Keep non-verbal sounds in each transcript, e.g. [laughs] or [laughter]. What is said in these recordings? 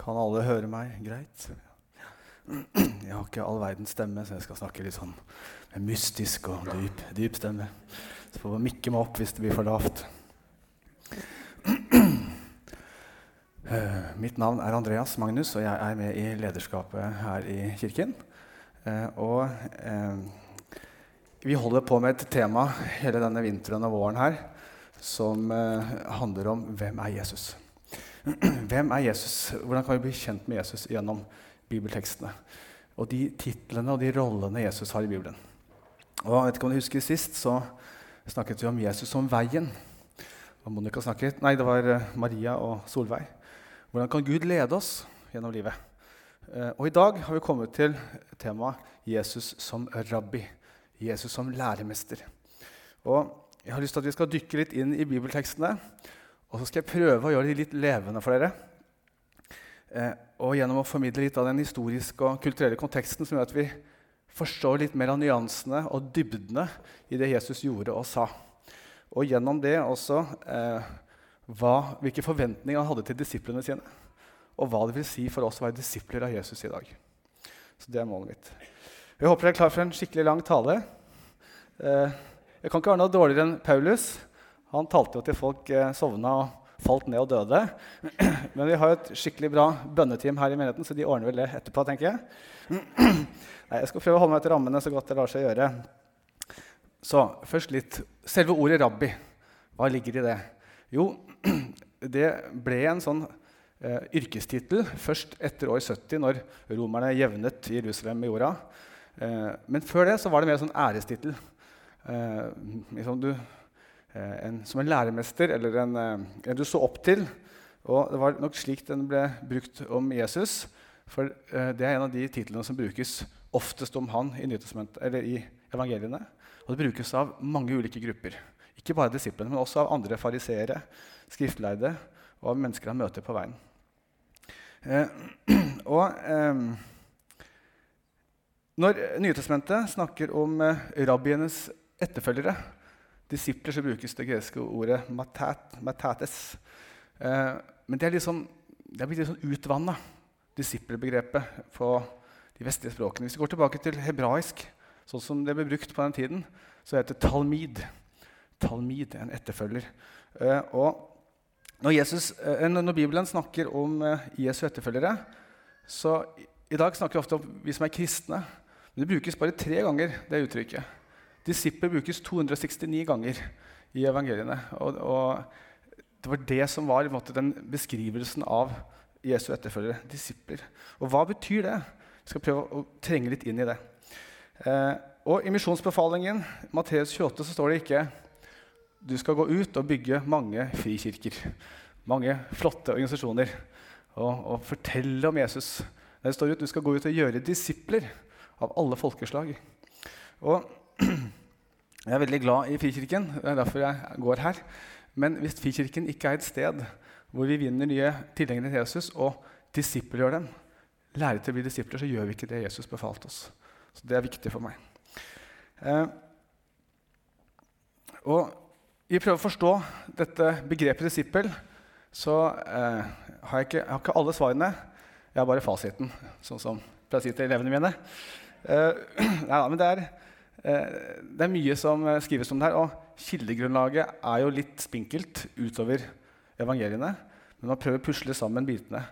Kan alle høre meg greit? Jeg har ikke all verdens stemme, så jeg skal snakke litt sånn med mystisk og dyp, dyp stemme. Så får man mikke meg opp hvis det blir for lavt. Uh, mitt navn er Andreas Magnus, og jeg er med i lederskapet her i kirken. Uh, og uh, vi holder på med et tema hele denne vinteren og våren her som handler om hvem er Jesus [clears throat] Hvem er Jesus? Hvordan kan vi bli kjent med Jesus gjennom bibeltekstene? Og de titlene og de rollene Jesus har i Bibelen. Og jeg vet ikke om du husker Sist så snakket vi om Jesus som veien. Og Monica snakket, nei, det var Maria og Solveig. Hvordan kan Gud lede oss gjennom livet? Eh, og I dag har vi kommet til temaet Jesus som rabbi. Jesus som læremester. Og Jeg har lyst til at vi skal dykke litt inn i bibeltekstene. Og så skal jeg prøve å gjøre de litt levende for dere. Eh, og gjennom å formidle litt av den historiske og kulturelle konteksten som gjør at vi forstår litt mer av nyansene og dybdene i det Jesus gjorde og sa. Og gjennom det også eh, hva, hvilke forventninger han hadde til disiplene sine, og hva det vil si for oss å være disipler av Jesus i dag. Så Det er målet mitt. Jeg håper dere er klar for en skikkelig lang tale. Eh, jeg kan ikke være noe dårligere enn Paulus. Han talte jo til folk eh, sovna og falt ned og døde. [clears throat] Men vi har jo et skikkelig bra bønneteam her i menigheten, så de ordner vel det etterpå. tenker jeg. [clears throat] Nei, jeg skal prøve å holde meg til rammene så godt det lar seg gjøre. Så først litt. Selve ordet rabbi, hva ligger i det? Jo, [clears throat] det ble en sånn eh, yrkestittel først etter år 70, når romerne jevnet Jerusalem med jorda. Eh, men før det så var det mer sånn ærestittel. Eh, liksom du, en, som en læremester eller en, eh, en, du så opp til. Og det var nok slik den ble brukt om Jesus. For eh, det er en av de titlene som brukes oftest om han i, i evangeliene. Og det brukes av mange ulike grupper. Ikke bare disiplene, men også av andre fariseere, skriftleide og av mennesker han møter på veien. Eh, [clears throat] og eh, Når Nytestamentet snakker om eh, rabbienes etterfølgere, disipler, så brukes det greske ordet matat, matates. Eh, men det er, liksom, det er blitt litt sånn utvanna, disippelbegrepet, på de vestlige språkene. Hvis vi går tilbake til hebraisk, sånn som det ble brukt på den tiden, så heter det talmid talmid, en etterfølger. Eh, og når, Jesus, eh, når, Bibelen snakker om eh, Jesu etterfølgere, så i dag snakker vi ofte om vi som er kristne. Men det brukes bare tre ganger. det uttrykket. Disipler brukes 269 ganger i evangeliene. Og, og det var det som var måte, den beskrivelsen av Jesu etterfølgere. Disipler. Og hva betyr det? Vi skal prøve å trenge litt inn i det. Eh, og I misjonsbefalingen Matteus 28 så står det ikke du skal gå ut og bygge mange frikirker. Mange flotte organisasjoner. Og, og fortelle om Jesus. Det står ut, Du skal gå ut og gjøre disipler av alle folkeslag. Og Jeg er veldig glad i Frikirken. Det er derfor jeg går her. Men hvis Frikirken ikke er et sted hvor vi vinner nye tilhengere til Jesus og disipler dem, lærer til å bli disipler, så gjør vi ikke det Jesus befalte oss. Så det er viktig for meg. Eh, og vi prøver å forstå dette begrepet disippel, så eh, har jeg, ikke, jeg har ikke alle svarene. Jeg har bare fasiten, sånn som jeg pleier å si til elevene mine. Eh, [clears throat] nei, men det er, det er, mye som skrives om det her. Og kildegrunnlaget er jo litt spinkelt utover evangeliene. Men man prøver å pusle sammen bitene.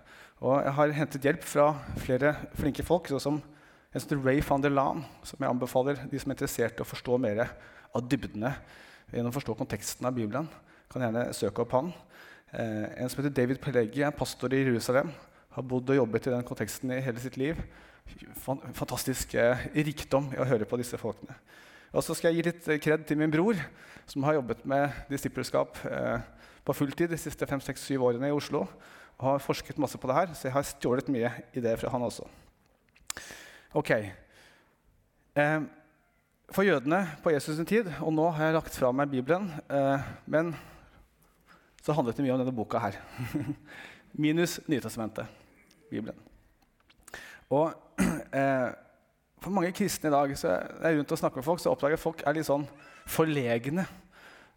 Og jeg har hentet hjelp fra flere flinke folk, sånn som en som Ray van der Laan, som jeg anbefaler de som er interessert i å forstå mer av dybdene gjennom å forstå konteksten av Bibelen. Kan gjerne søke opp han. Eh, en som heter David Pelleggi, er pastor i Jerusalem. Har bodd og jobbet i den konteksten i hele sitt liv. Fantastisk eh, rikdom i å høre på disse folkene. Og så skal jeg gi litt eh, kred til min bror, som har jobbet med disippelskap eh, på fulltid de siste 5-6-7 årene i Oslo. Og har forsket masse på det her, så jeg har stjålet mye i det fra han også. Ok. For jødene på Jesus' sin tid, og nå har jeg lagt fra meg Bibelen, men så handlet det mye om denne boka her. [laughs] Minus Nytestamentet, Bibelen. Og [clears throat] eh, for mange kristne i dag så jeg rundt og snakker med folk, så oppdager jeg at folk er litt sånn forlegne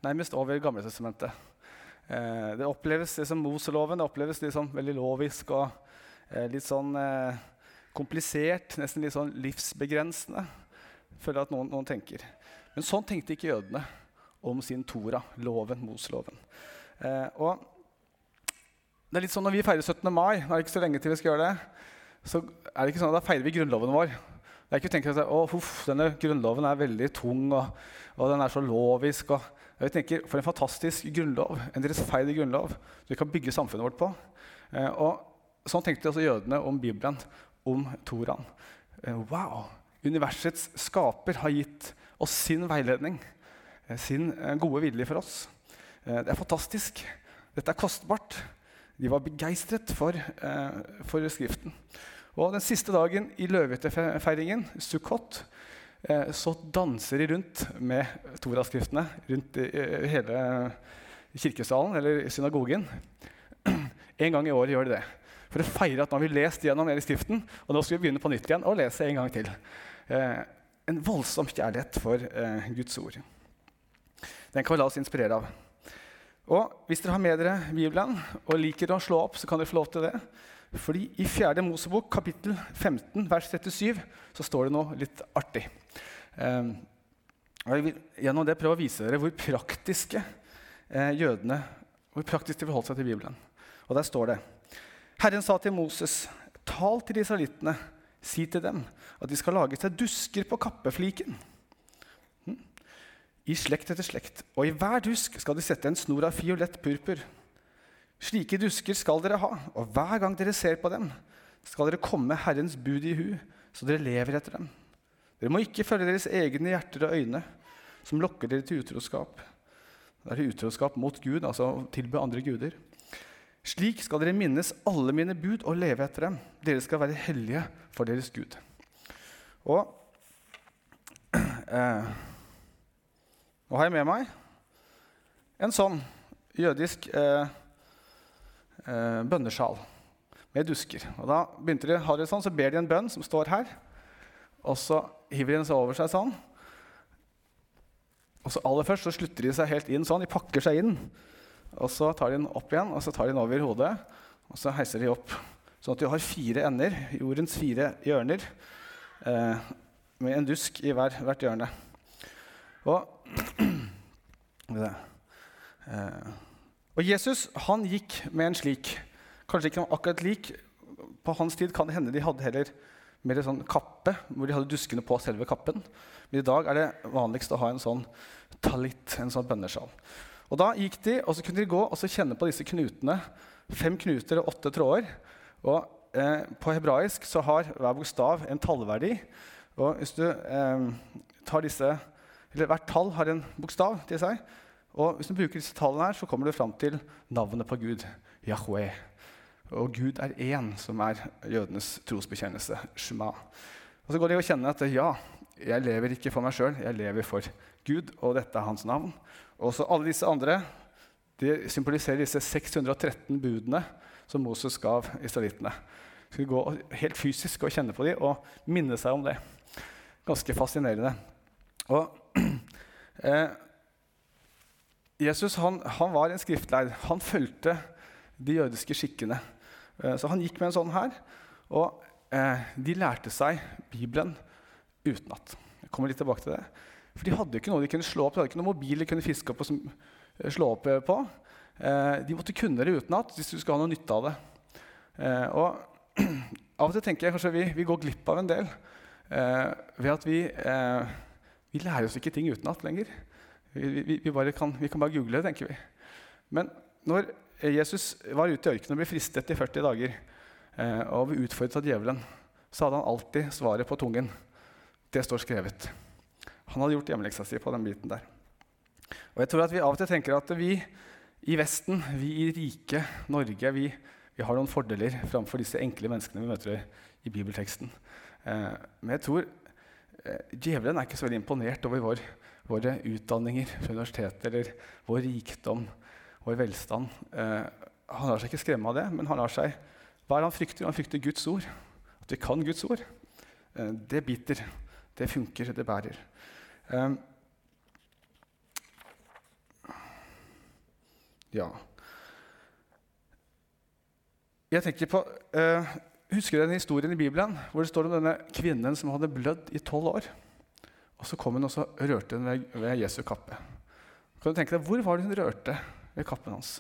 nærmest over Gamletestamentet. Eh, det oppleves det som Moseloven det oppleves litt sånn veldig lovisk og Eh, litt sånn eh, komplisert, nesten litt sånn livsbegrensende, føler jeg at noen, noen tenker. Men sånn tenkte ikke jødene om sin Tora, loven, Moseloven. Eh, og det er litt sånn Når vi feirer 17. mai, nå er det ikke så lenge til vi skal gjøre det, så er det ikke sånn at da feirer vi grunnloven vår. Det er ikke å tenke at å, huff, denne grunnloven er veldig tung og, og den er så lovisk. Og, jeg tenker, For en fantastisk grunnlov, en rettferdig grunnlov som vi kan bygge samfunnet vårt på. Eh, og Sånn tenkte også jødene om Bibelen, om Toraen. Eh, wow! Universets skaper har gitt oss sin veiledning, eh, sin eh, gode vilje for oss. Eh, det er fantastisk. Dette er kostbart. De var begeistret for, eh, for Skriften. Og Den siste dagen i løvehyttefeiringen, Sukkot, eh, så danser de rundt med Toraskriftene rundt i hele kirkesalen eller synagogen. [clears throat] En gang i året gjør de det. For å feire at nå har vi lest gjennom hele Skriften, og nå skal vi begynne på nytt igjen og lese en gang til. Eh, en voldsom kjærlighet for eh, Guds ord. Den kan vi la oss inspirere av. Og Hvis dere har med dere Bibelen og liker å slå opp, så kan dere få lov til det. Fordi i 4. Mosebok kapittel 15 vers 37 så står det noe litt artig. Eh, og jeg vil gjennom det prøve å vise dere hvor praktiske eh, jødene hvor praktisk de forholdt seg til Bibelen. Og der står det Herren sa til Moses, tal til israelittene, si til dem at de skal lage seg dusker på kappefliken. I slekt etter slekt, og i hver dusk skal de sette en snor av fiolett purpur. Slike dusker skal dere ha, og hver gang dere ser på dem, skal dere komme Herrens bud i hu, så dere lever etter dem. Dere må ikke følge deres egne hjerter og øyne, som lokker dere til utroskap. Det er utroskap mot Gud, altså å tilbe andre guder. Slik skal dere minnes alle mine bud og leve etter dem. Dere skal være hellige for deres Gud. Og [clears throat] eh, Nå har jeg med meg en sånn jødisk eh, eh, bønnesjal med dusker. Og da begynte de, har de sånn, Så ber de en bønn som står her. Og så hiver de den over seg sånn. Og så aller først så slutter de seg helt inn sånn. De pakker seg inn. Og så tar de den opp igjen, og så tar de den over hodet, og så heiser de opp. Sånn at du har fire ender, jordens fire hjørner, eh, med en dusk i hver, hvert hjørne. Og, og Jesus han gikk med en slik. Kanskje ikke akkurat lik. På hans tid kan det hende de hadde heller mer en sånn kappe, hvor de hadde duskene på selve kappen. Men i dag er det vanligst å ha en sånn talit, en sånn bønnesjal. Og da gikk de, og så kunne de gå og så kjenne på disse knutene. Fem knuter og åtte tråder. Og eh, På hebraisk så har hver bokstav en tallverdi. Og hvis du eh, tar disse, eller Hvert tall har en bokstav til seg. Og hvis du bruker disse tallene, her, så kommer du fram til navnet på Gud. Yahweh. Og Gud er én, som er jødenes trosbekjennelse. Shema. Og så går det å kjenne at ja, jeg lever ikke for meg sjøl, jeg lever for Gud, og dette er hans navn. Og så alle disse andre de symboliserer disse 613 budene som Moses gav israelittene. Skal gå helt fysisk og kjenne på dem og minne seg om det. Ganske fascinerende. Og eh, Jesus han, han, var en skriftleid. Han fulgte de jødiske skikkene. Eh, så han gikk med en sånn her. Og eh, de lærte seg Bibelen utenat. Jeg kommer litt tilbake til det. For de hadde ikke noe de kunne slå opp. De hadde ikke noen mobil de kunne fiske opp og eh, slå opp eh, på. Eh, de måtte kunne det utenat hvis du skulle ha noe nytte av det. Og [clears throat] av og til tenker jeg kanskje vi, vi går glipp av en del ved at vi, vi lærer oss ikke ting utenat lenger. Vi, vi, vi, kan, vi, kan, bare google det, tenker vi. Men når Jesus var ute i ørkenen og ble fristet i 40 dager og ble utfordret av djevelen, så hadde han alltid svaret på tungen. Det står skrevet. Han hadde gjort hjemmeleksa si på den biten der. Og jeg tror at Vi av og til tenker at vi i Vesten, vi i rike Norge, vi, vi har noen fordeler framfor disse enkle menneskene vi møter i bibelteksten. Eh, men jeg tror eh, djevelen er ikke så veldig imponert over vår, våre utdanninger fra universitetet eller vår rikdom, vår velstand. Eh, han lar seg ikke skremme av det, men han lar seg, hva er det han frykter? Han frykter Guds ord. At vi kan Guds ord. Eh, det biter. Det funker. Det bærer. Eh, ja Jeg tenker på uh, Husker du den historien i Bibelen hvor det står om denne kvinnen som hadde blødd i tolv år? Og Så kom hun og så rørte hun ved, ved Jesu kappe. Kan du tenke deg, Hvor var det hun rørte ved kappen hans?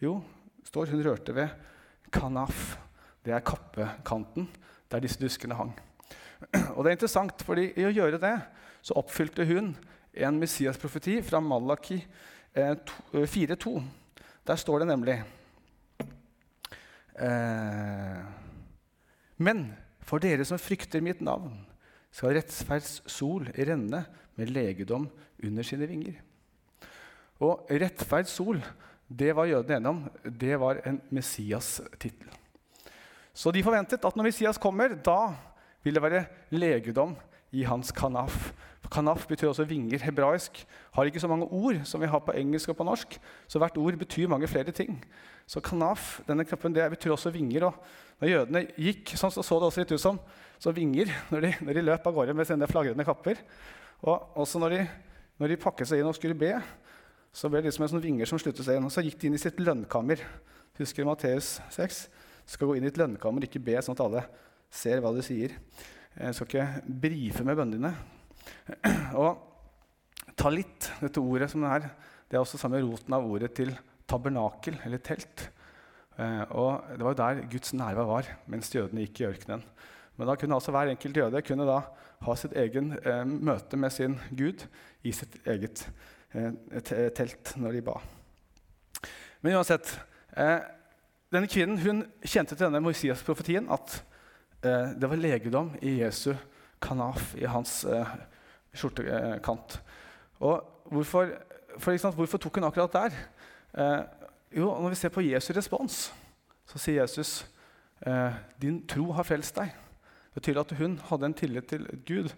Jo, står hun rørte ved kanaf. Det er kappekanten der disse duskene hang. [clears throat] Og det er interessant, fordi i å gjøre det så oppfylte hun en Messias-profeti fra Malaki 4,2. Eh, der står det nemlig eh, Men for dere som frykter mitt navn, skal rettferds sol renne med legedom under sine vinger. Og rettferds sol, det var jødene enige om, det var en Messias-tittel. Så de forventet at når Messias kommer, da vil det være legedom i hans kanaf. Kanaf betyr også vinger. Hebraisk har ikke så mange ord som vi har på engelsk og på norsk. Så hvert ord betyr mange flere ting. Så kanaf denne kroppen, det betyr også vinger. og Når jødene gikk, sånn, så, så det også litt ut som, så vinger når de, når de, løp av gårde med sine flagrende kapper. Og også når de, når de pakket seg inn og skulle be, så ble det liksom en sånn vinger som sluttet seg inn. Og så gikk de inn i sitt lønnkammer. Husker Matteus 6? Skal gå inn i et lønnkammer, ikke be sånn at alle ser hva du sier. Jeg skal ikke brife med bønnene dine. [clears throat] Og talit, dette ordet som det er, det er også samme roten av ordet til tabernakel, eller telt. Eh, og Det var jo der Guds nærvær var mens jødene gikk i ørkenen. Men da kunne altså hver enkelt jøde kunne da ha sitt egen eh, møte med sin Gud i sitt eget eh, telt når de ba. Men uansett eh, Denne kvinnen hun kjente til denne Moisias-profetien at eh, det var legedom i Jesu kanaf, i hans eh, skjortekant. Og hvorfor, for, sant, hvorfor, tok hun akkurat der? Eh, jo, Når vi ser på Jesu respons, så sier Jesus eh, din tro har frelst deg. Det betyr at hun hadde en tillit til Gud,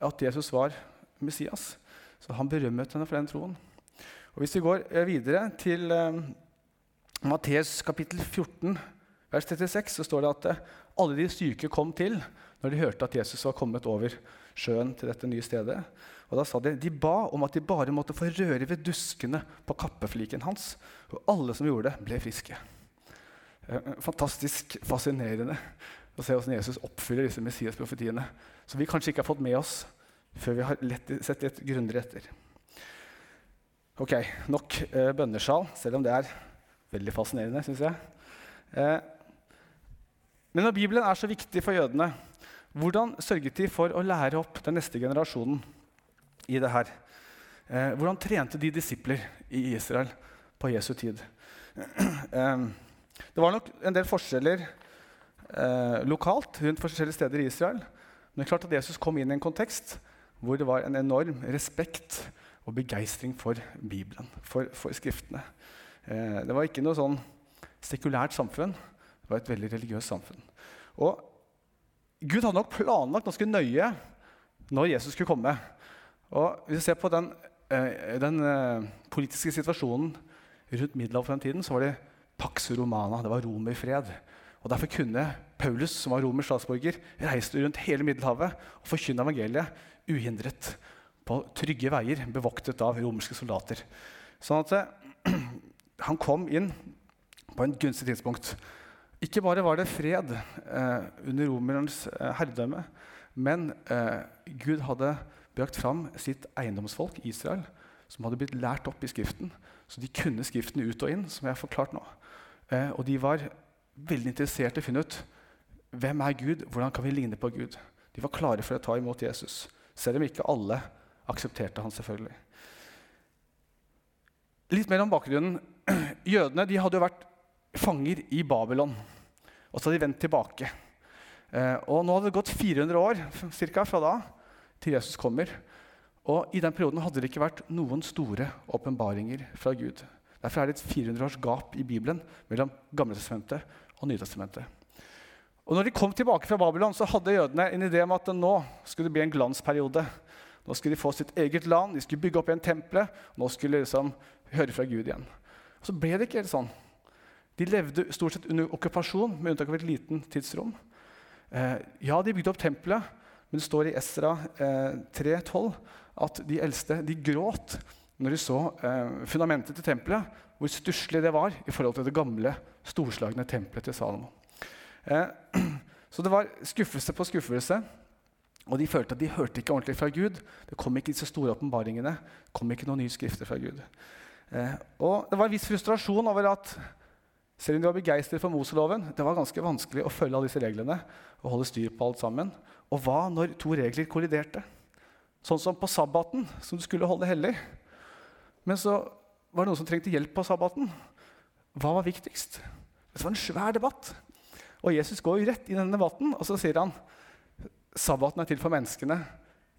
at Jesus var Messias. Så han berømmet henne for den troen. Og Hvis vi går eh, videre til eh, Matteus kapittel 14, vers 36, så står det at eh, alle de syke kom til når de hørte at Jesus var kommet over sjøen til dette nye stedet. Og da sa De de ba om at de bare måtte få røre ved duskene på kappefliken hans. Og alle som gjorde det, ble friske. Eh, fantastisk fascinerende å se hvordan Jesus oppfyller disse Messias-profetiene. Som vi kanskje ikke har fått med oss før vi har lett, sett litt grundigere etter. Ok, nok eh, bønnesjal, selv om det er veldig fascinerende, syns jeg. Eh, men når Bibelen er så viktig for jødene, hvordan sørget de for å lære opp den neste generasjonen i det her? Eh, hvordan trente de disipler i Israel på Jesu tid? [clears throat] Eh, det var nok en del forskjeller eh, lokalt rundt forskjellige steder i Israel. Men det er klart at Jesus kom inn i en kontekst hvor det var en enorm respekt og begeistring for Bibelen, for, for Skriftene. Eh, det var ikke noe sånn sekulært samfunn. Det var et veldig religiøst samfunn. Og Gud hadde nok planlagt ganske nøye når Jesus skulle komme. Og Hvis vi ser på den, eh, den eh, politiske situasjonen rundt Middelhavet på den tiden, så var det Pax Romana. Det var romerfred. Og Derfor kunne Paulus, som var romersk statsborger, reise rundt hele Middelhavet og forkynne evangeliet uhindret. På trygge veier, bevoktet av romerske soldater. Sånn at eh, [clears throat] han kom inn på en gunstig tidspunkt. Ikke bare var det fred eh, under romerens eh, herredømme, men eh, Gud hadde brakt fram sitt eiendomsfolk, Israel, som hadde blitt lært opp i Skriften. Så de kunne Skriften ut og inn, som jeg har forklart nå. Eh, og de var veldig interessert i å finne ut hvem er Gud, hvordan kan vi ligne på Gud. De var klare for å ta imot Jesus, selv om ikke alle aksepterte han selvfølgelig. Litt mer om bakgrunnen. [clears throat] Jødene de hadde jo vært fanger i Babylon. Og så hadde de vendt tilbake. Eh, og nå hadde det gått 400 år cirka, fra da til Jesus kommer. Og i den perioden hadde det ikke vært noen store åpenbaringer fra Gud. Derfor er det et 400 års gap i Bibelen mellom Gamletestamentet og Nytestamentet. Og når de kom tilbake fra Babylon, så hadde jødene en idé om at nå skulle det bli en glansperiode. Nå skulle de få sitt eget land, de skulle bygge opp igjen tempelet. Nå skulle de liksom høre fra Gud igjen. Og så ble det ikke helt sånn. De levde stort sett under okkupasjon, med unntak av et liten tidsrom. Eh, ja, de bygde opp tempelet, men det står i Esra eh, 3,12 at de eldste de gråt når de så eh, fundamentet til tempelet, hvor stusslig det var i forhold til det gamle, storslagne tempelet til Salomo. Eh, [clears throat] Så det var skuffelse på skuffelse. Og de følte at de hørte ikke ordentlig fra Gud. Det kom ikke disse store åpenbaringene. Det kom ikke noen nye skrifter fra Gud. Eh, og det var en viss frustrasjon over at selv om de var begeistret for Moseloven, det var ganske vanskelig å følge alle disse reglene og holde styr på alt sammen. Og hva når to regler kolliderte? Sånn som på sabbaten, som du skulle holde hellig. Men så var det noen som trengte hjelp på sabbaten. Hva var viktigst? Det var en svær debatt. Og Jesus går jo rett i denne debatten, og så sier han sabbaten er til for menneskene,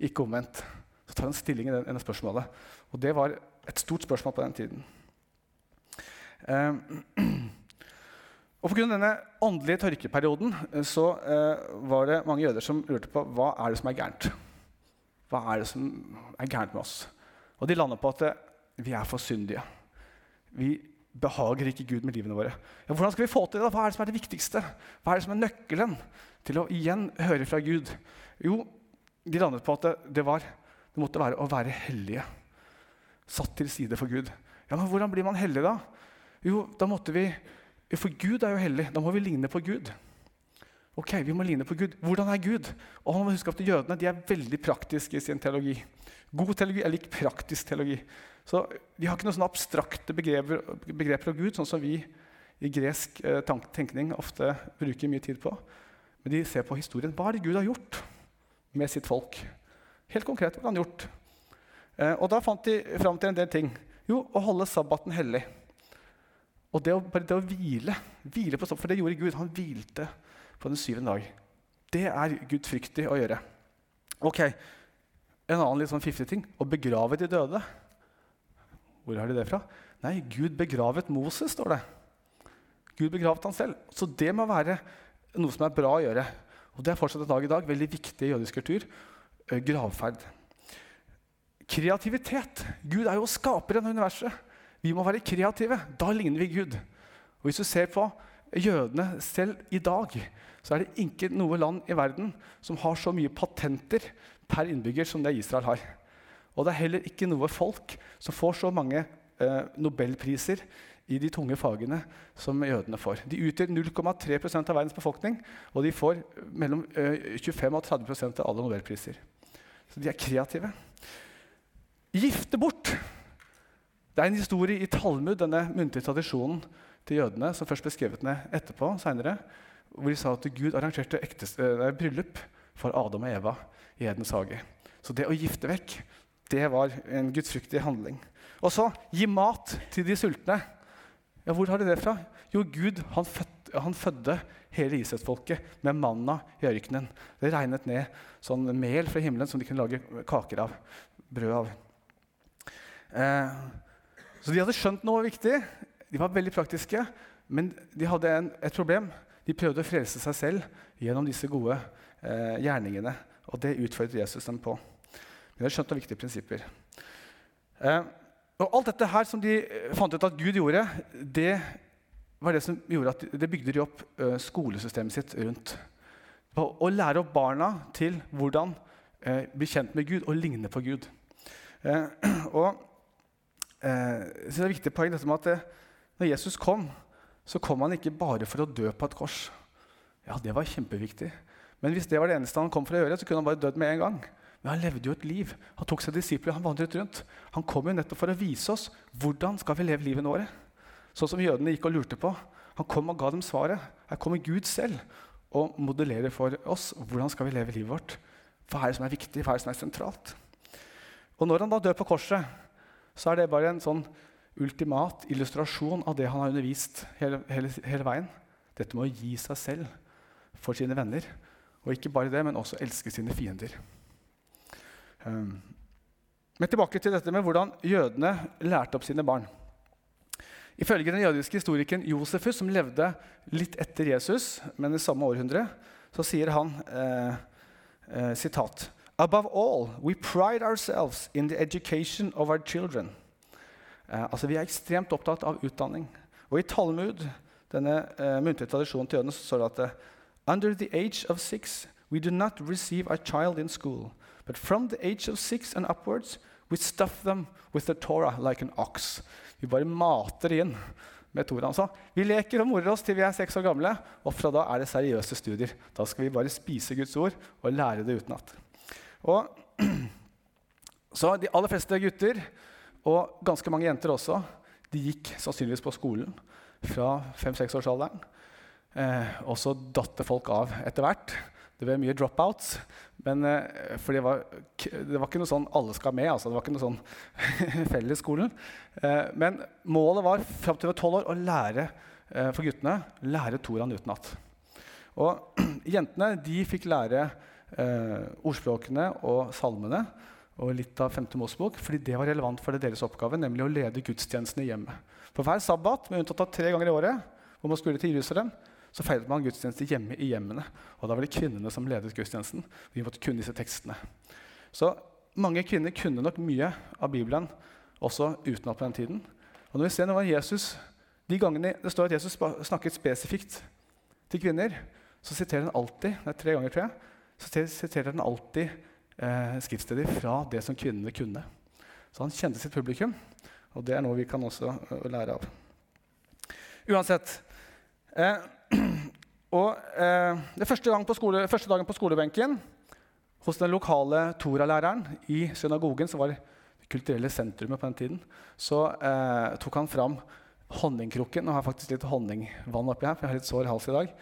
ikke omvendt. Så tar han stilling i denne spørsmålet. Og det var et stort spørsmål på den tiden. Eh, [clears throat] og Pga. denne åndelige tørkeperioden eh, så eh, var det mange jøder som lurte på hva er det som er gærent. Hva er det som er gærent med oss? Og de lander på at eh, vi er for syndige. Vi behager ikke Gud med livene våre. Ja, hvordan skal vi få til det? Hva er det som er det viktigste? Hva er det som er nøkkelen til å igjen høre fra Gud? Jo, de landet på at det, var, det måtte være å være hellige. Satt til side for Gud. Ja, men Hvordan blir man hellig, da? Jo, da måtte vi For Gud er jo hellig. Da må vi ligne på Gud. Ok, vi må ligne på Gud. Hvordan er Gud? Og man må huske at Jødene de er veldig praktiske i sin teologi. God teologi er lik praktisk teologi. Så De har ikke noen sånne abstrakte begreper, begreper av Gud, sånn som vi i gresk eh, tenkning ofte bruker mye tid på. Men de ser på historien. Hva er det Gud har gjort med sitt folk? Helt konkret, hva har han gjort? Eh, og Da fant de fram til en del ting. Jo, å holde sabbaten hellig. Og det å, bare det å hvile, hvile på stopp, for det gjorde Gud. Han hvilte på den syvende dag. Det er gudfryktig å gjøre. Ok, En annen litt sånn fiffig ting å begrave de døde. Hvor har de det fra? Nei, Gud begravet Moses, står det. Gud begravet han selv. Så det må være noe som er bra å gjøre. Og det er fortsatt en dag i dag veldig viktig i jødisk kultur. Eh, gravferd. Kreativitet. Gud er jo skaperen av universet. Vi må være kreative. Da ligner vi Gud. Og Hvis du ser på jødene selv i dag, så er det ikke noe land i verden som har så mye patenter per innbygger som det Israel har. Og det er heller ikke noe folk som får så mange eh, nobelpriser i de tunge fagene som jødene får. De utgjør 0,3 av verdens befolkning, og de får mellom eh, 25 og 30% av alle nobelpriser. Så de er kreative. Gifte bort. Det er en historie i Talmud, denne muntlige tradisjonen til jødene, som først ble skrevet ned etterpå, senere, hvor de sa at Gud arrangerte ektes, nei, bryllup for Adam og Eva i Edens hage. Så det å gifte vekk, det var en gudsfryktig handling. Og så gi mat til de sultne. Ja, Hvor har de det fra? Jo, Gud han, fød, han fødde hele Israelsfolket med manna i ørkenen. Det regnet ned sånn mel fra himmelen som de kunne lage kaker av. Brød av. Eh, så de hadde skjønt noe viktig. De var veldig praktiske, men de hadde en, et problem. De prøvde å frelse seg selv gjennom disse gode eh, gjerningene. Og det utfordret Jesus dem på. De hadde skjønt noen viktige prinsipper. Eh, og alt dette her som de fant ut at Gud gjorde, det var det som gjorde at det bygde de opp uh, skolesystemet sitt rundt. Å lære opp barna til hvordan uh, bli kjent med Gud og ligne på Gud. [clears throat] Og eh, så det er viktig poeng dette med at det, når Jesus kom, så kom han ikke bare for å dø på et kors. Ja, det var kjempeviktig. Men hvis det var det eneste han kom for å gjøre, så kunne han bare dødd med en gang. Men han levde jo et liv. Han tok seg disipler, han vandret rundt. Han kom jo nettopp for å vise oss hvordan skal vi leve livet våre. Sånn som jødene gikk og lurte på. Han kom og ga dem svaret. Her kommer Gud selv og modellerer for oss hvordan skal vi leve livet vårt. Hva er det som er viktig, hva er det som er sentralt? Og når han da dør på korset, så er det bare en sånn ultimat illustrasjon av det han har undervist hele, hele, hele veien. Dette med å gi seg selv for sine venner. Og ikke bare det, men også elske sine fiender. Um, men tilbake til dette med hvordan jødene lærte opp sine barn. Ifølge den jødiske historikeren Josefus, som levde litt etter Jesus, men i samme århundre, så sier han eh, eh, sitat Above all, we pride ourselves in the education of our children. Eh, altså Vi er ekstremt opptatt av utdanning. Og i Talmud, denne eh, muntlige tradisjonen til jødene, så står det at eh, Under the age of six, we do not receive a child in school, but from the age of six and upwards, we stuff them with the Torah like an ox. Vi bare mater inn med Toraen. Så vi leker og morer oss til vi er seks år gamle, og fra da er det seriøse studier. Da skal vi bare spise Guds ord og lære det utenat. Og [clears throat] så de aller fleste gutter, og ganske mange jenter også, de gikk sannsynligvis på skolen fra fem-seksårsalderen. Eh, og så datt folk av etter hvert. Det ble mye dropouts. Men, eh, for det var, det var, ikke noe sånn alle skal med. Altså. Det var ikke noe sånn [laughs] fellesskolen. Eh, men målet var fram til tolv år å lære eh, for guttene lære Toraen utenat. Og [clears throat] jentene de fikk lære eh, ordspråkene og salmene og litt av 5. Mosebok, fordi det var relevant for deres oppgave, nemlig å lede gudstjenestene i hjemmet. For hver sabbat, med unntatt av tre ganger i året, hvor man skulle til Jerusalem, så feiret man gudstjeneste hjemme i hjemmene. Og da var det kvinnene som ledet gudstjenesten. Vi måtte kunne disse tekstene. Så mange kvinner kunne nok mye av Bibelen også utenat på den tiden. Og når vi ser av Jesus, De gangene det står at Jesus snakket spesifikt til kvinner, så siterer han alltid det er tre ganger tror jeg, så siterer han alltid eh, skriftsteder fra det som kvinnene kunne. Så han kjente sitt publikum, og det er noe vi kan også uh, lære av. Uansett eh, [clears throat] og eh, det første, gang skole, første, dagen på skolebenken hos den lokale Tora-læreren i synagogen, som var det kulturelle sentrumet på den tiden, så eh, tok han fram honningkrukken. Nå har faktisk litt honningvann oppi her, for jeg har litt sår hals i dag.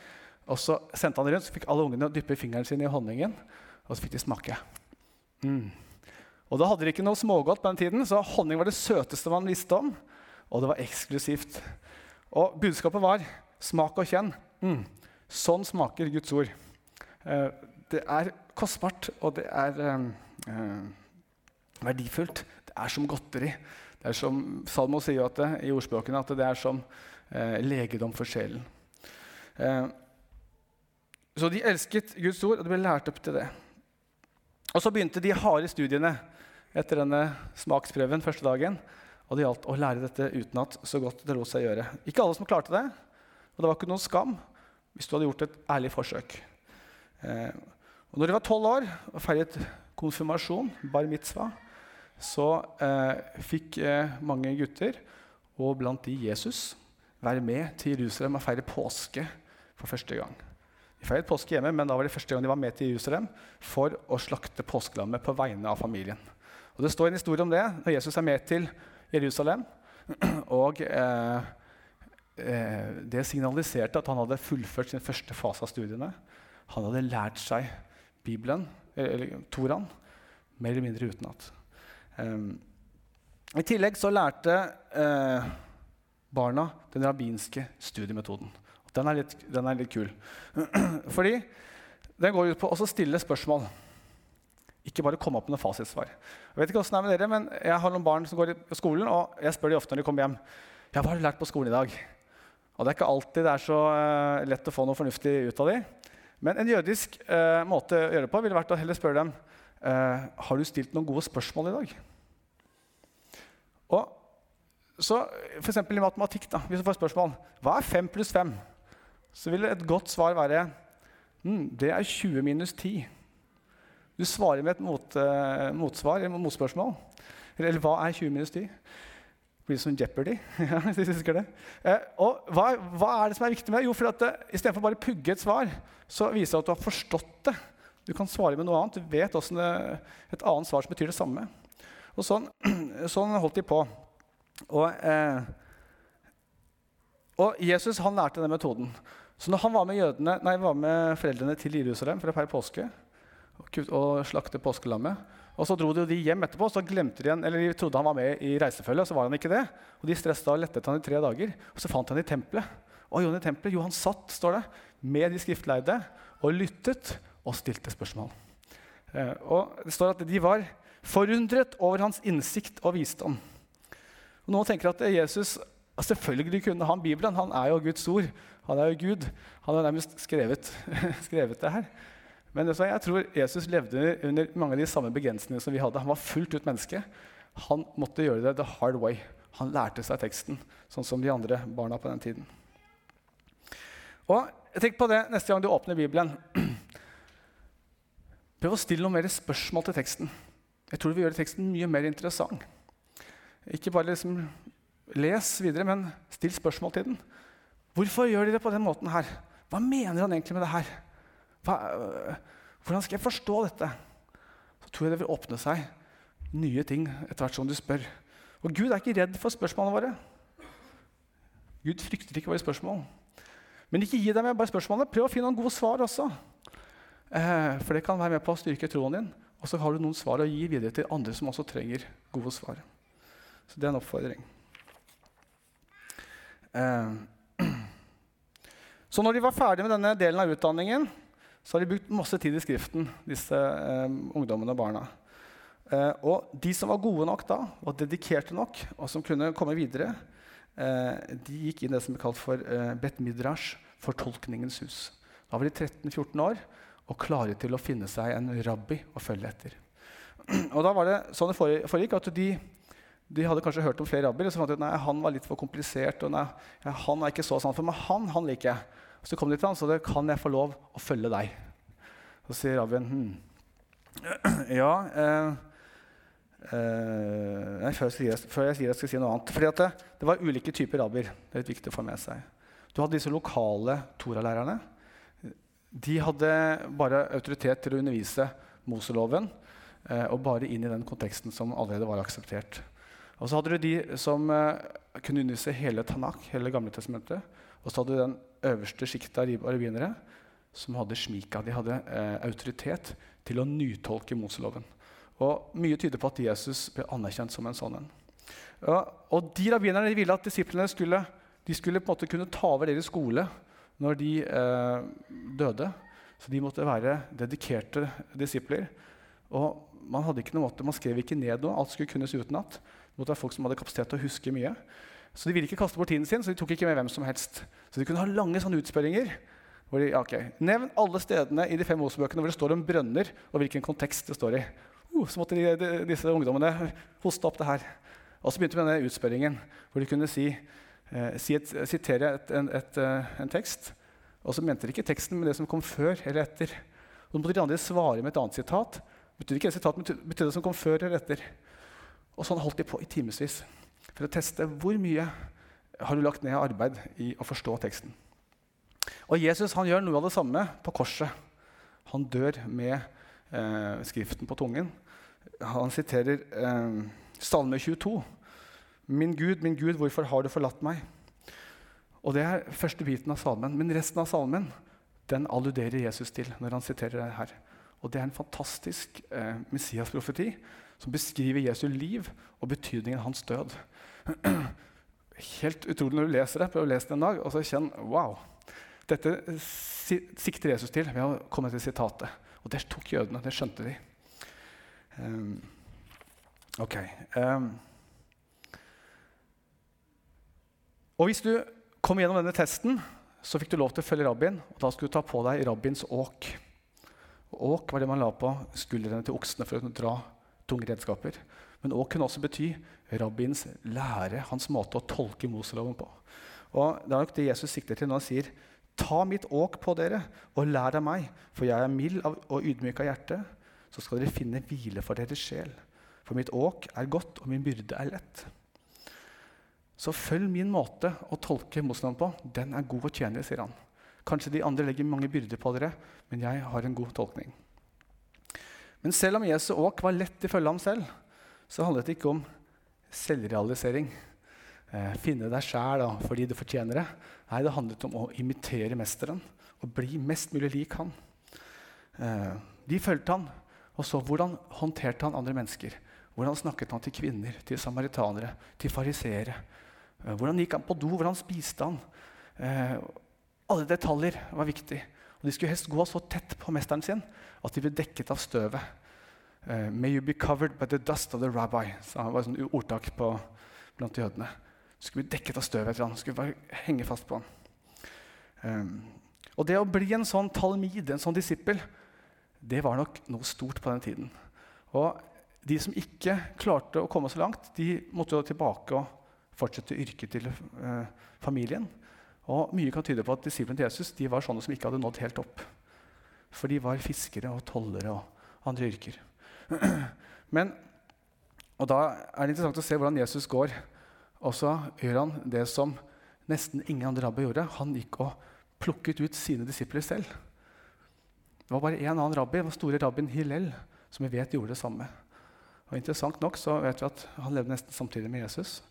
Og så sendte han det rundt, så fikk alle ungene dyppe fingeren sin i honningen, og så fikk de smake. Mm. Og da hadde de ikke noe smågodt på den tiden, så honning var det søteste man visste om. Og det var eksklusivt. Og budskapet var smak og kjenn. Mm. Sånn smaker Guds ord. Eh, det er kostbart, og det er eh, eh, verdifullt. Det er som godteri. Det er som Salmo sier det, i ordspråkene at det er som eh, legedom for sjelen. Eh, så de elsket Guds ord, og de ble lært opp til det. Og så begynte de harde studiene etter denne smaksprøven første dagen. Og det gjaldt å lære dette utenat så godt det lot seg gjøre. Ikke alle som klarte det, og det var ikke noen skam hvis du hadde gjort et ærlig forsøk. Eh, og når de var tolv år og feiret konfirmasjon, bar mitzvah, så eh, fikk eh, mange gutter, og blant de Jesus, være med til Jerusalem og feire påske for første gang. Feiret påske hjemme, men da var det første gang de var med til Jerusalem for å slakte påskelammet på vegne av familien. Og Det står en historie om det når Jesus er med til Jerusalem. [clears throat] og... Eh, eh, det signaliserte at han hadde fullført sin første fase av studiene. Han hadde lært seg Bibelen, eller Toraen, mer eller mindre utenat. Um, I tillegg så lærte eh, barna den rabbinske studiemetoden. Den er litt, den er litt kul. [clears throat] Fordi den går ut på å stille spørsmål. Ikke bare komme opp med noen fasitsvar. Jeg vet ikke det er med dere, men jeg har noen barn som går i skolen, og jeg spør de ofte når de kommer hjem ja, hva har du lært på skolen i dag. Og Det er ikke alltid det er så uh, lett å få noe fornuftig ut av dem. Men en jødisk uh, måte å gjøre det på ville vært å heller spørre dem uh, har du stilt noen gode spørsmål i dag. Og så F.eks. i matematikk, da, hvis du får spørsmål hva er 5 pluss 5, så vil et godt svar være mm, det er 20 minus 10. Du svarer med et mot, motsvar, et motspørsmål. Eller, eller hva er 20 minus 10? Det blir som Jeopardy. [laughs] hvis du husker det. Eh, og hva, hva, er det som er viktig med det? Jo, for at eh, Istedenfor bare å pugge et svar, så viser det at du har forstått det. Du kan svare med noe annet. Du vet også det, et annet svar som betyr det samme. Og sånn, [clears throat] sånn holdt de på. Og, eh, og, Jesus han lærte den metoden. Så når han var med, jødene, nei, var med foreldrene til Jerusalem for å feire påske og, og slakte påskelammet og Så dro de hjem etterpå, så glemte de igjen, eller de trodde han var med i reisefølget. og så var han ikke det. Og De stressa og lette etter han i tre dager. Og Så fant han i tempelet. Og jo, i tempelet, jo, han satt står det, med de skriftleide og lyttet og stilte spørsmål. Eh, og Det står at de var forundret over hans innsikt og visdom. Og Noen tenker at Jesus selvfølgelig kunne han Bibelen. Han er jo Guds ord. Han er jo Gud. Han har nærmest skrevet, [laughs] skrevet det her. Men jeg tror Jesus levde under mange av de samme begrensningene som vi hadde. Han var fullt ut menneske. Han måtte gjøre det the hard way. Han lærte seg teksten, sånn som de andre barna på den tiden. Og Tenk på det neste gang du åpner Bibelen. [clears throat] Prøv å stille noen mer spørsmål til teksten. Jeg tror det vil gjøre teksten mye mer interessant. Ikke bare liksom les videre, men still spørsmål til den. Hvorfor gjør de det på den måten her? Hva mener han egentlig med det her? Hva, øh, hvordan skal jeg forstå dette? Så tror jeg det vil åpne seg nye ting etter hvert som du spør. Og Gud er ikke redd for spørsmålene våre. Gud frykter ikke våre spørsmål. Men ikke gi deg med bare spørsmålene. Prøv å finne noen gode svar også. Eh, for det kan være med på å styrke troen din. Og så har du noen svar å gi videre til andre som også trenger gode svar. Så det er en oppfordring. Eh, [clears throat] så når de var ferdige med denne delen av utdanningen, så har de brukt masse tid i Skriften, disse eh, ungdommene og barna. Eh, og de som var gode nok da, og dedikerte nok, og som kunne komme videre, de gikk inn i det som ble kalt for Bet Midrash, fortolkningens hus. Da var de 13-14 år og klare til å finne seg en rabbi å følge etter. [clears throat] Og da var det sånn det foregikk at de, de hadde kanskje hørt om flere rabbier, og så fant de ut at han var litt for komplisert. og nei, han er ikke så sant for meg, han, han liker jeg. Og så kom de til han, så det kan jeg få lov å følge deg. Så sier rabbien hm, [clears throat] ja eh, eh, nei, før, jeg sier, før jeg sier jeg skal si noe annet. Fordi det, det, var ulike typer rabbier. Det er litt viktig å få med seg. Du hadde disse lokale toralærerne. De hadde bare autoritet til å undervise Moseloven eh, og bare inn i den konteksten som allerede var akseptert. Og så hadde du de som eh, kunne undervise hele Tanak, hele Gamle testamentet. Og så hadde du den øverste sjikta av rabbinere som hadde smika. De hadde eh, autoritet til å nytolke Moseloven. Og Mye tyder på at Jesus ble anerkjent som en sånn en. Ja, og de rabbinerne ville at disiplene skulle, skulle kunne ta over deres skole når de eh, døde. Så de måtte være dedikerte disipler. Og man, hadde ikke noe måte, man skrev ikke ned noe. Alt skulle kunnes utenat. Det måtte være folk som hadde kapasitet til å huske mye. Så de ville ikke kaste bort tiden sin, så de tok ikke med hvem som helst. Så de kunne ha lange sånne utspørringer. Hvor de, okay, Nevn alle stedene i de fem Mosebøkene hvor det står om brønner, og hvilken kontekst det står i. Uh, så måtte de, de, disse ungdommene hoste opp det her. Og så begynte vi med denne utspørringen, hvor de kunne si, eh, si et, sitere et, en, et, eh, en, tekst. Og så mente de ikke teksten, men det som kom før eller etter. Og så måtte de andre svare med et annet sitat. Betydde ikke det sitat, men betydde det som kom før eller etter. Og sånn holdt de på i timevis for å teste hvor mye har du lagt ned arbeid i å forstå teksten. Og Jesus han gjør noe av det samme på korset. Han dør med eh, skriften på tungen. Han siterer eh, Salme 22. Min Gud, min Gud, hvorfor har du forlatt meg? Og Det er første biten av salmen. Men resten av salmen den alluderer Jesus til når han siterer det her. Og Det er en fantastisk eh, Messias-profeti som beskriver Jesu liv og betydningen av hans død. [clears throat] Helt utrolig når du leser det. Prøv å lese det en dag, og så kjenn wow. Dette sikter Jesus til ved å komme til sitatet. Og det tok jødene. Det skjønte de. Um, ok. Um, og hvis du kom gjennom denne testen, så fikk du lov til å følge rabbien. og Da skulle du ta på deg rabbins åk. Åk var det man la på skuldrene til oksene for å dra tunge redskaper. Men åk kunne også bety rabbiens lære, hans måte å tolke Moseloven på. Og Det er nok det Jesus sikter til når han sier Ta mitt åk på dere og lær av meg, for jeg er mild og ydmyk av hjerte. Så skal dere finne hvile for deres sjel. For mitt åk er godt, og min byrde er lett. Så følg min måte å tolke Moseloven på. Den er god og tjenlig, sier han. Kanskje de andre legger mange byrder på dere, men jeg har en god tolkning. Men selv om Jesu åk var lett ifølge ham selv, så handlet det ikke om selvrealisering eh, finne deg sjæl fordi du fortjener det. Nei, det handlet om å imitere mesteren og bli mest mulig lik han. Eh, de fulgte han og så hvordan håndterte han andre mennesker. Hvordan snakket han til kvinner, til samaritanere, til fariseere. Eh, hvordan gikk han på do, hvordan spiste han? Eh, alle detaljer var viktig. Og De skulle helst gå så tett på mesteren sin at de ble dekket av støvet. Uh, May you be covered by the dust of the rabbi. Så det var et ordtak på, blant jødene skulle bli dekket av støvet etter han, skulle bare henge fast på han. Um, og det å bli en sånn talmid, en sånn disippel, det var nok noe stort på den tiden. Og de som ikke klarte å komme så langt, de måtte jo tilbake og fortsette yrket til uh, familien. Og mye kan tyde på at disiplene til Jesus de var sånne som ikke hadde nådd helt opp. For de var fiskere og tollere og andre yrker. [clears throat] Men, og Da er det interessant å se hvordan Jesus går Og så gjør han det som nesten ingen andre rabbi gjorde. Han gikk og plukket ut sine disipler selv. Det var bare én annen rabbi, den store rabbien Hillel, som vi vet gjorde det samme. Og Interessant nok så vet vi at han levde nesten samtidig med Jesus.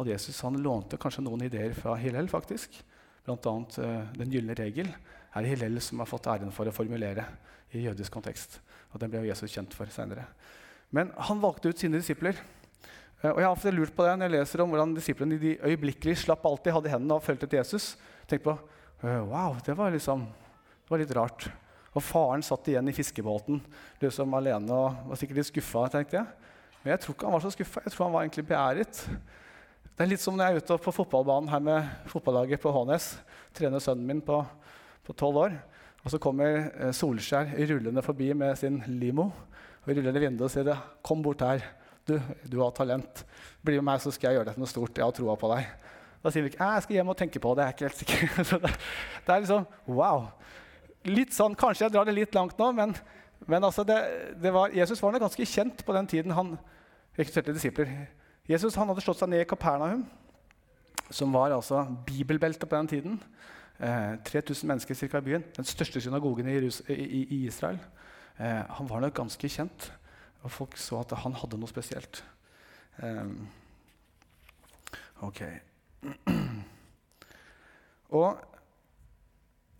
Og Jesus han lånte kanskje noen ideer fra Hillel, faktisk. Bl.a. Uh, den gylne regel er Hillel som har fått æren for å formulere i jødisk kontekst. Og Den ble Jesus kjent for senere. Men han valgte ut sine disipler. Uh, og jeg har ofte lurt på det når jeg leser om hvordan disiplene de øyeblikkelig slapp alltid, hadde hendene og fulgte til Jesus. Tenk på uh, Wow, det var, liksom, det var litt rart. Og faren satt igjen i fiskebåten liksom alene og var sikkert litt skuffa. Men jeg tror ikke han var så skuffa. Jeg tror han var egentlig beæret. Det er litt som når jeg er ute på fotballbanen her med fotballaget på Hånes. Trener sønnen min på tolv år. Og så kommer eh, Solskjær rullende forbi med sin limo. Og ruller i vinduet og sier 'Kom bort her. Du, du har talent. Bli med meg, så skal jeg gjøre deg til noe stort. Jeg har troa på deg.' Da sier vi ikke 'Jeg skal hjem og tenke på det.' Jeg er ikke helt sikker. [laughs] det er liksom wow litt sånn, Kanskje jeg drar det litt langt nå, men, men altså det, det var, Jesus var ganske kjent på den tiden han rekrutterte disipler. Jesus hadde slått seg ned i Kapernaum, som var altså bibelbeltet på den tiden. Eh, 3000 mennesker cirka, i byen. Den største synagogen i, i, i Israel. Eh, han var nok ganske kjent, og folk så at han hadde noe spesielt. Eh, ok. [clears throat] Og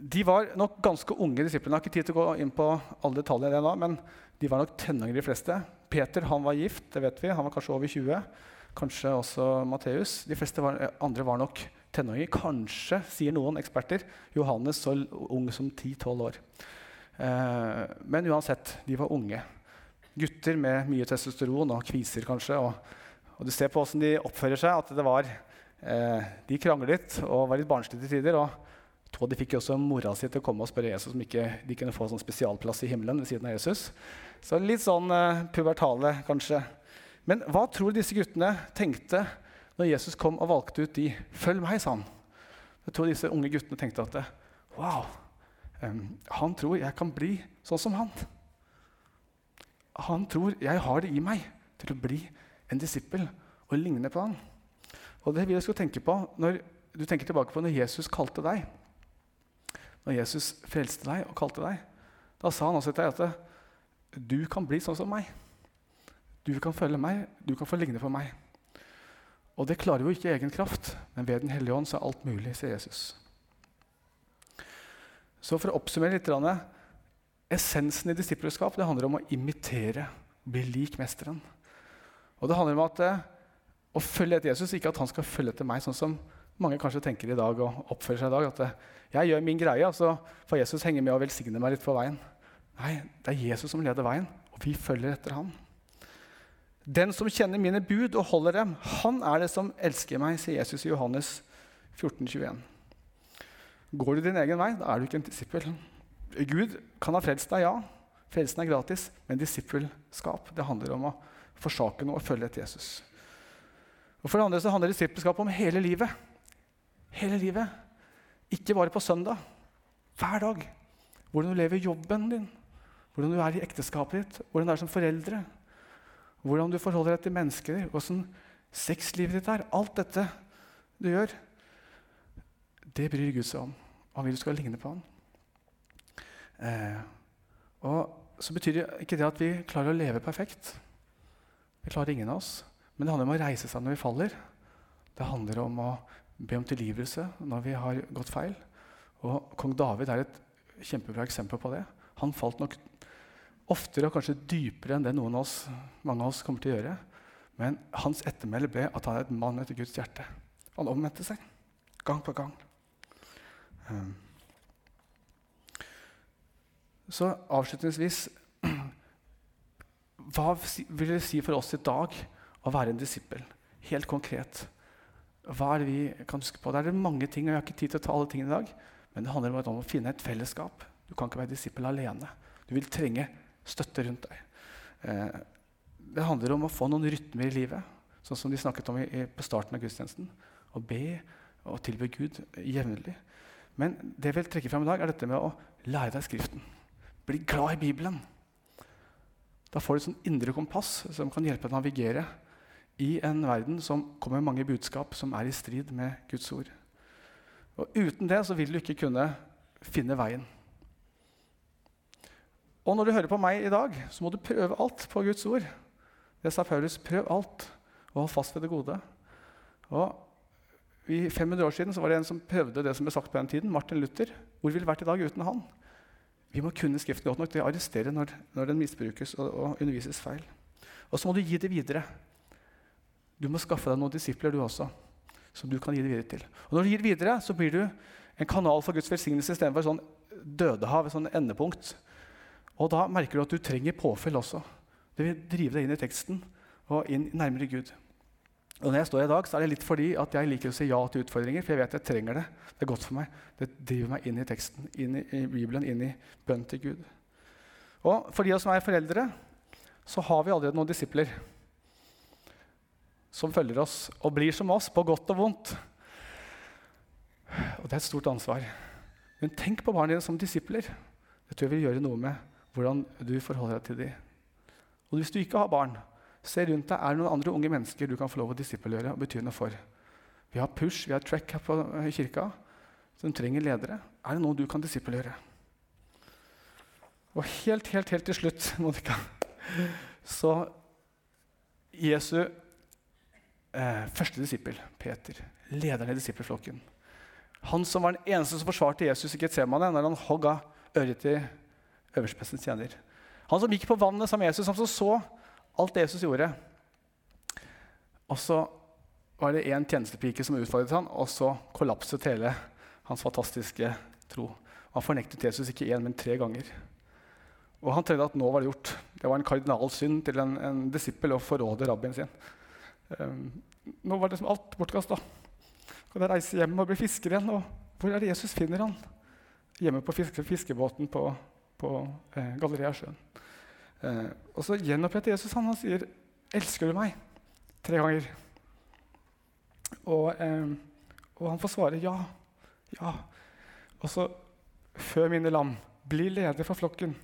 de var nok ganske unge disiplene. Jeg har ikke tid til å gå inn på alle detaljer men de var nok tenåringer, de fleste. Peter han var gift, det vet vi. Han var kanskje over 20. Kanskje også Matteus. De fleste var, andre var nok tenåringer. Kanskje, sier noen eksperter, Johannes så ung som 10-12 år. Eh, men uansett, de var unge. Gutter med mye testosteron og kviser, kanskje. Og, og du ser på åssen de oppfører seg, at det var eh, De kranglet og var litt barnslige til tider. og og de fikk også mora si til å komme og spørre Jesus om ikke de kunne få sånn spesialplass i himmelen ved siden av Jesus. Så litt sånn eh, pubertale, kanskje. Men hva tror disse guttene tenkte når Jesus kom og valgte ut de? 'Følg meg', sa han. Jeg tror disse unge guttene tenkte at wow, han tror jeg kan bli sånn som han. Han tror jeg har det i meg til å bli en disippel og ligne på han. Og det vil jeg skulle tenke på når du tenker tilbake på når Jesus kalte deg når Jesus frelste deg og kalte deg, da sa han også til deg at du kan bli sånn som meg. Du kan følge meg, du kan få ligne på meg. Og det klarer jo ikke i egen kraft, men ved Den hellige ånd så er alt mulig, sier Jesus. Så for å oppsummere litt Essensen i disippelskap det handler om å imitere, bli lik mesteren. Og det handler om at, eh, å følge etter Jesus, ikke at han skal følge etter meg, sånn som mange kanskje tenker i dag og oppfører seg i dag. At eh, jeg gjør min greie, så får Jesus henge med og velsigne meg litt på veien. Nei, det er Jesus som leder veien, og vi følger etter ham. Den som kjenner mine bud og holder dem, han er det som elsker meg, sier Jesus i Johannes 14, 21. Går du din egen vei, da er du ikke en disippel. Gud kan ha frelst deg, ja. Frelsen er gratis, men disippelskap det handler om å forsake noe og følge etter Jesus. Og For det andre så handler disippelskap om hele livet. Hele livet. Ikke bare på søndag. Hver dag. Hvordan du lever jobben din, hvordan du er i ekteskapet ditt, hvordan du er som foreldre, hvordan du forholder deg til mennesker, hvordan sexlivet ditt er. Alt dette du gjør, det bryr Gud seg om. Han vil du skal ligne på ham. Eh, og så betyr det ikke det at vi klarer å leve perfekt. Det klarer ingen av oss. Men det handler om å reise seg når vi faller. Det handler om å be om tilgivelse når vi har gått feil. Og Kong David er et kjempebra eksempel på det. Han falt nok oftere og kanskje dypere enn det noen av oss, mange av oss kommer til å gjøre. Men hans ettermæle ble at han er et mann etter Guds hjerte. Han omvendte seg gang på gang. Um. Så avslutningsvis [clears throat] Hva vil det si for oss i dag å være en disippel? Helt konkret. Hva er det vi kan huske på? Det er mange ting, og jeg har ikke tid til å ta alle tingene i dag. Men det handler om å finne et fellesskap. Du kan ikke være disippel alene. Du vil trenge støtte rundt deg. Eh, det handler om å få noen rytmer i livet, sånn som de snakket om på starten av gudstjenesten. Å be og tilbe Gud jevnlig. Men det jeg vil trekke fram i dag, er dette med å lære deg Skriften. Bli glad i Bibelen. Da får du et sånn indre kompass som kan hjelpe deg å navigere i en verden som kommer med mange budskap som er i strid med Guds ord. Og Uten det så vil du ikke kunne finne veien. Og når du hører på meg i dag, så må du prøve alt på Guds ord. Det sa Paulus. Prøv alt, og hold fast ved det gode. Og i 500 år siden så var det en som prøvde det som ble sagt på den tiden. Martin Luther. Hvor ville vært i dag uten han? Vi må kunne Skriften godt nok til å arrestere når, når den misbrukes og, og, undervises feil. Og så må du gi det videre. Du må skaffe deg noen disipler, du også, som du kan gi det videre til. Og når du gir det videre, så blir du en kanal for Guds velsignelse istedenfor et sånn dødehav, et sånn endepunkt. Og da merker du at du trenger påfyll også. Det vil drive deg inn i teksten og inn nærmere Gud. Og når jeg står i dag, så er det litt fordi at jeg liker å si ja til utfordringer. For jeg vet jeg trenger det. Det er godt for meg. Det driver meg inn i teksten, inn i, Bibelen, inn i bønn til Gud. Og for de av oss som er foreldre, så har vi allerede noen disipler som følger oss og blir som oss, på godt og vondt. Og det er et stort ansvar. Men tenk på barna dine som disipler. Det tror jeg vil gjøre noe med hvordan du forholder deg til dem. Og hvis du ikke har barn, Se rundt deg. Er det noen andre unge mennesker du kan få lov å disippelgjøre og bety noe for? Vi har Push, vi har Track her på kirka, som trenger ledere. Er det noe du kan disippelgjøre? Og helt, helt, helt til slutt, [laughs] Monica, så Jesu eh, første disippel, Peter, lederen i disippelflokken. Han som var den eneste som forsvarte Jesus i Getsemane når han hogg øret til øverstprestens tjener. Han som gikk på vannet med Jesus, han som så Alt det Jesus gjorde. Og så var det én tjenestepike som utfordret han, og så kollapset hele hans fantastiske tro. Han fornektet Jesus ikke én, men tre ganger. Og han trodde at nå var det gjort. Det var en kardinalsynd til en, en disippel å forråde rabbien sin. Um, nå var det som alt bortkasta. Kan jeg reise hjem og bli fisker igjen? Og hvor er det Jesus finner han? Hjemme på fiske, fiskebåten på, på eh, Galleria-sjøen. Eh, og så gjenoppretter Jesus han. Han sier, 'Elsker du meg?' tre ganger. Og, eh, og han får svare ja. Ja. Og så, før mine lam, bli leder for flokken.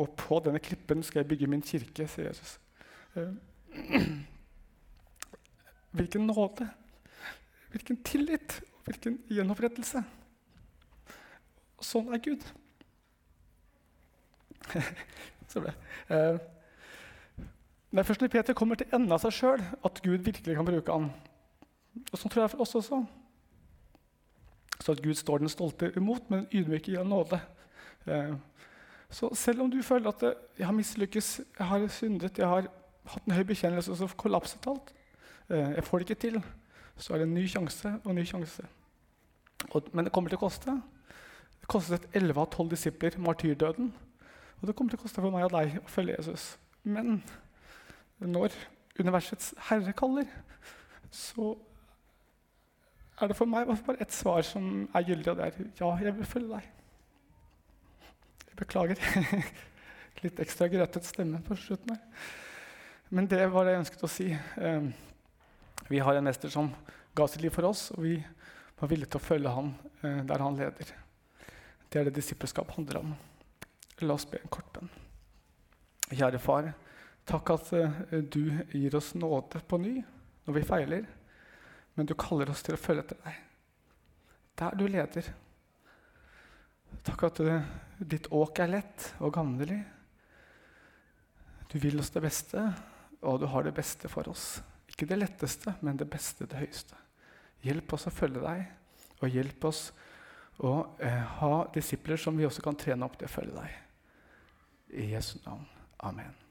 Og på denne klippen skal jeg bygge min kirke, sier Jesus. Eh, [clears throat] hvilken nåde, hvilken tillit, hvilken gjenopprettelse. Sånn er Gud. [laughs] Så ble. Eh, det er først når Peter kommer til enden av seg sjøl, at Gud virkelig kan bruke han. Og Sånn tror jeg for oss også. Så at Gud står den stolte imot, men ydmyke gir nåde. Eh, så selv om du føler at jeg har mislykkes, jeg har syndet, jeg har hatt en høy bekjennelse, og så kollapset alt, eh, jeg får det ikke til, så er det en ny sjanse og en ny sjanse. Men det kommer til å koste. Det kostet 11 av 12 disipler martyrdøden. Og det kommer til å koste for meg og deg å følge Jesus. Men når universets herre kaller, så er det for meg bare ett svar som er gyldig, og det er ja, jeg vil følge deg. Jeg beklager. [laughs] Litt ekstra grøtet stemme på slutten her. Men det var det jeg ønsket å si. Ehm, vi har en mester som ga sitt liv for oss, og vi var villige til å følge han eh, der han leder. Det er det disippelskap handler om. La oss be en kort bønn. Kjære far, takk at uh, du gir oss nåde på ny når vi feiler. Men du kaller oss til å følge etter deg. Der du leder. Takk at uh, ditt åk er lett og gammelig. Du vil oss det beste, og du har det beste for oss. Ikke det letteste, men det beste, det høyeste. Hjelp oss å følge deg, og hjelp oss å eh, ha disipler som vi også kan trene opp til å følge deg. I Jesu navn. Amen.